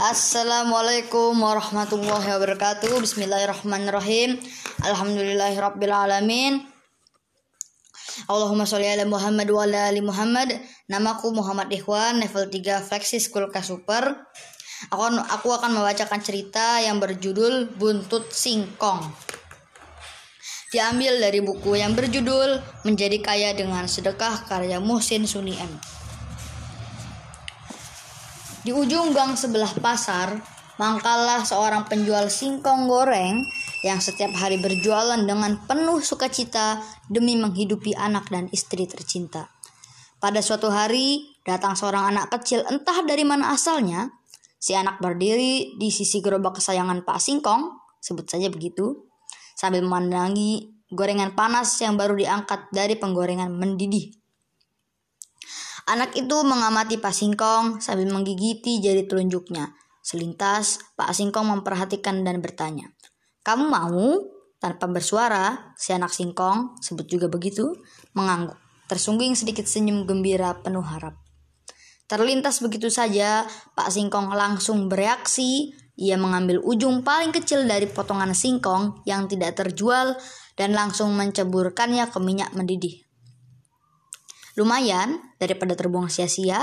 Assalamualaikum warahmatullahi wabarakatuh. Bismillahirrahmanirrahim. Alhamdulillahirrabbilalamin Allahumma sholli ala Muhammad wa ala ali Muhammad. Namaku Muhammad Ikhwan Level 3 Flexi School Kasuper. Aku, aku akan membacakan cerita yang berjudul Buntut Singkong. Diambil dari buku yang berjudul Menjadi Kaya dengan Sedekah karya Muhsin Suni M di ujung gang sebelah pasar, mangkallah seorang penjual singkong goreng yang setiap hari berjualan dengan penuh sukacita demi menghidupi anak dan istri tercinta. Pada suatu hari, datang seorang anak kecil entah dari mana asalnya. Si anak berdiri di sisi gerobak kesayangan Pak Singkong, sebut saja begitu, sambil memandangi gorengan panas yang baru diangkat dari penggorengan mendidih. Anak itu mengamati Pak Singkong sambil menggigiti jari telunjuknya. Selintas, Pak Singkong memperhatikan dan bertanya, Kamu mau? Tanpa bersuara, si anak singkong, sebut juga begitu, mengangguk. Tersungging sedikit senyum gembira penuh harap. Terlintas begitu saja, Pak Singkong langsung bereaksi. Ia mengambil ujung paling kecil dari potongan singkong yang tidak terjual dan langsung menceburkannya ke minyak mendidih. Lumayan daripada terbuang sia-sia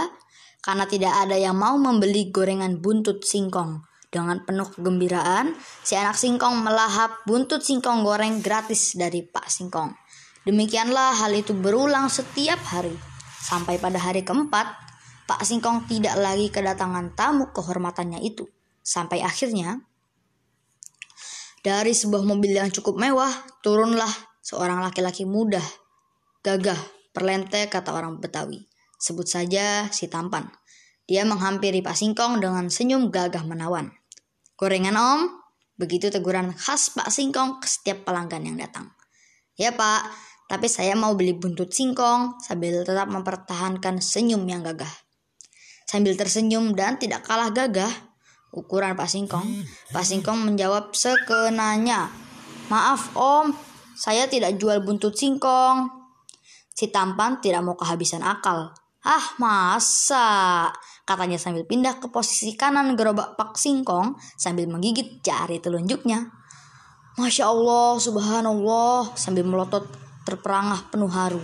karena tidak ada yang mau membeli gorengan buntut singkong. Dengan penuh kegembiraan, si anak singkong melahap buntut singkong goreng gratis dari Pak Singkong. Demikianlah hal itu berulang setiap hari. Sampai pada hari keempat, Pak Singkong tidak lagi kedatangan tamu kehormatannya itu. Sampai akhirnya, dari sebuah mobil yang cukup mewah, turunlah seorang laki-laki muda, gagah, Perlente kata orang Betawi. Sebut saja si tampan. Dia menghampiri Pak Singkong dengan senyum gagah menawan. Gorengan om? Begitu teguran khas Pak Singkong ke setiap pelanggan yang datang. Ya pak, tapi saya mau beli buntut singkong sambil tetap mempertahankan senyum yang gagah. Sambil tersenyum dan tidak kalah gagah, ukuran Pak Singkong, Pak Singkong menjawab sekenanya. Maaf om, saya tidak jual buntut singkong. Si tampan tidak mau kehabisan akal. Ah masa? Katanya sambil pindah ke posisi kanan gerobak Pak Singkong sambil menggigit jari telunjuknya. Masya Allah, subhanallah, sambil melotot terperangah penuh haru.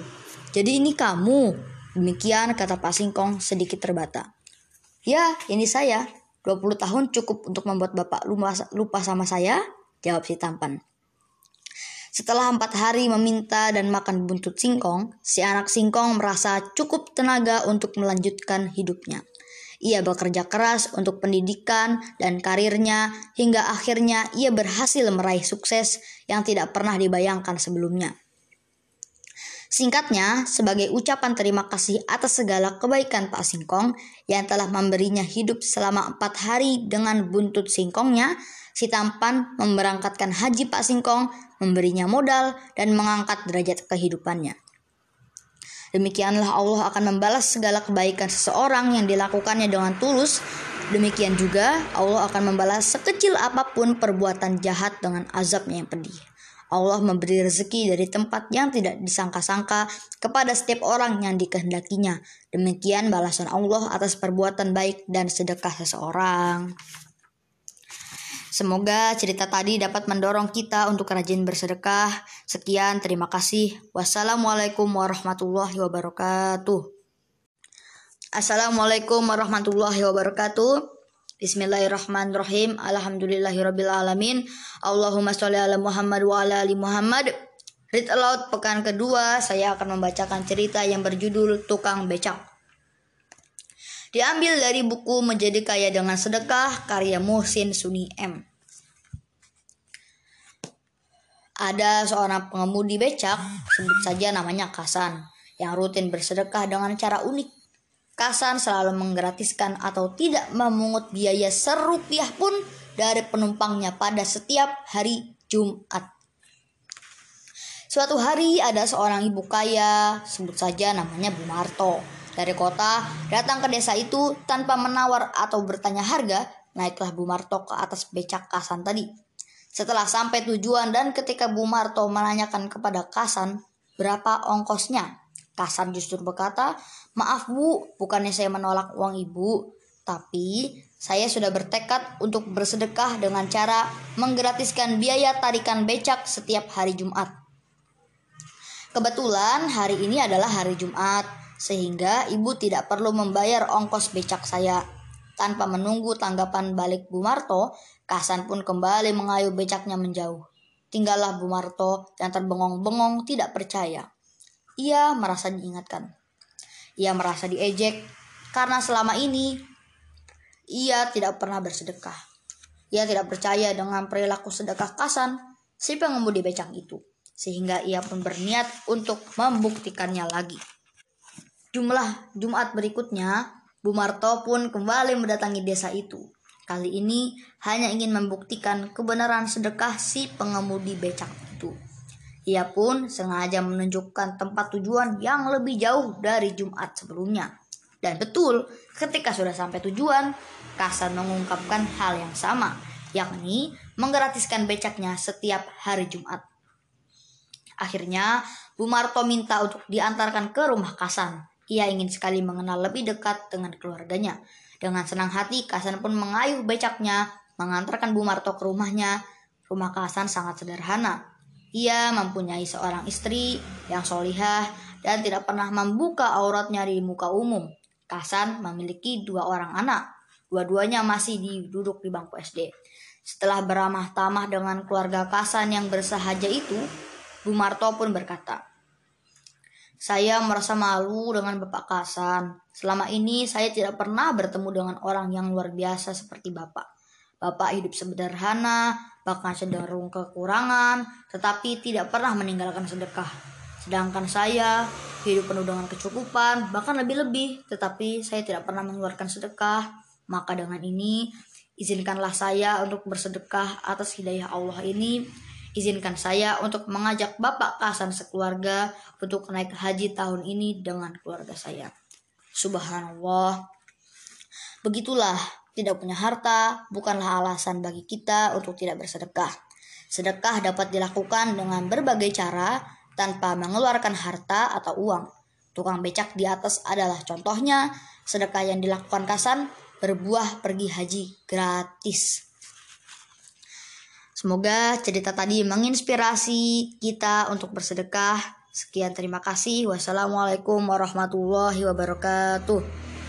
Jadi ini kamu? Demikian kata Pak Singkong sedikit terbata. Ya, ini saya. 20 tahun cukup untuk membuat Bapak lupa sama saya? Jawab si tampan. Setelah empat hari meminta dan makan buntut singkong, si anak singkong merasa cukup tenaga untuk melanjutkan hidupnya. Ia bekerja keras untuk pendidikan dan karirnya hingga akhirnya ia berhasil meraih sukses yang tidak pernah dibayangkan sebelumnya. Singkatnya, sebagai ucapan terima kasih atas segala kebaikan Pak Singkong yang telah memberinya hidup selama empat hari dengan buntut singkongnya, si tampan memberangkatkan haji Pak Singkong, memberinya modal, dan mengangkat derajat kehidupannya. Demikianlah Allah akan membalas segala kebaikan seseorang yang dilakukannya dengan tulus. Demikian juga Allah akan membalas sekecil apa pun perbuatan jahat dengan azabnya yang pedih. Allah memberi rezeki dari tempat yang tidak disangka-sangka kepada setiap orang yang dikehendakinya. Demikian balasan Allah atas perbuatan baik dan sedekah seseorang. Semoga cerita tadi dapat mendorong kita untuk rajin bersedekah. Sekian, terima kasih. Wassalamualaikum warahmatullahi wabarakatuh. Assalamualaikum warahmatullahi wabarakatuh. Bismillahirrahmanirrahim. Alhamdulillahirrabbilalamin. Allahumma sholli ala Muhammad wa ala ali Muhammad. Read aloud pekan kedua, saya akan membacakan cerita yang berjudul Tukang Becak. Diambil dari buku Menjadi Kaya dengan Sedekah karya Muhsin Suni M. Ada seorang pengemudi becak, sebut saja namanya Kasan, yang rutin bersedekah dengan cara unik Kasan selalu menggratiskan atau tidak memungut biaya serupiah pun dari penumpangnya pada setiap hari Jumat. Suatu hari ada seorang ibu kaya, sebut saja namanya Bu Marto, dari kota datang ke desa itu tanpa menawar atau bertanya harga, naiklah Bu Marto ke atas becak Kasan tadi. Setelah sampai tujuan dan ketika Bu Marto menanyakan kepada Kasan berapa ongkosnya, Kasan justru berkata, maaf bu, bukannya saya menolak uang ibu, tapi saya sudah bertekad untuk bersedekah dengan cara menggratiskan biaya tarikan becak setiap hari Jumat. Kebetulan hari ini adalah hari Jumat, sehingga ibu tidak perlu membayar ongkos becak saya. Tanpa menunggu tanggapan balik Bu Marto, Kasan pun kembali mengayuh becaknya menjauh. Tinggallah Bu Marto yang terbengong-bengong tidak percaya. Ia merasa diingatkan. Ia merasa diejek karena selama ini ia tidak pernah bersedekah. Ia tidak percaya dengan perilaku sedekah Kasan, si pengemudi becak itu, sehingga ia pun berniat untuk membuktikannya lagi. Jumlah Jumat berikutnya, Bu Marto pun kembali mendatangi desa itu. Kali ini hanya ingin membuktikan kebenaran sedekah si pengemudi becak itu. Ia pun sengaja menunjukkan tempat tujuan yang lebih jauh dari Jumat sebelumnya. Dan betul, ketika sudah sampai tujuan, Kasan mengungkapkan hal yang sama, yakni menggratiskan becaknya setiap hari Jumat. Akhirnya, Bu Marto minta untuk diantarkan ke rumah Kasan. Ia ingin sekali mengenal lebih dekat dengan keluarganya. Dengan senang hati, Kasan pun mengayuh becaknya, mengantarkan Bu Marto ke rumahnya. Rumah Kasan sangat sederhana. Ia mempunyai seorang istri yang solihah dan tidak pernah membuka auratnya di muka umum. Kasan memiliki dua orang anak. Dua-duanya masih duduk di bangku SD. Setelah beramah tamah dengan keluarga Kasan yang bersahaja itu, Bu Marto pun berkata, saya merasa malu dengan Bapak Kasan. Selama ini saya tidak pernah bertemu dengan orang yang luar biasa seperti Bapak. Bapak hidup sederhana, bahkan cenderung kekurangan, tetapi tidak pernah meninggalkan sedekah. Sedangkan saya hidup penuh dengan kecukupan, bahkan lebih-lebih, tetapi saya tidak pernah mengeluarkan sedekah. Maka dengan ini, izinkanlah saya untuk bersedekah atas hidayah Allah ini. Izinkan saya untuk mengajak Bapak Kasan sekeluarga untuk naik haji tahun ini dengan keluarga saya. Subhanallah. Begitulah, tidak punya harta bukanlah alasan bagi kita untuk tidak bersedekah. Sedekah dapat dilakukan dengan berbagai cara, tanpa mengeluarkan harta atau uang. Tukang becak di atas adalah contohnya, sedekah yang dilakukan Kasan berbuah pergi haji gratis. Semoga cerita tadi menginspirasi kita untuk bersedekah. Sekian terima kasih. Wassalamualaikum warahmatullahi wabarakatuh.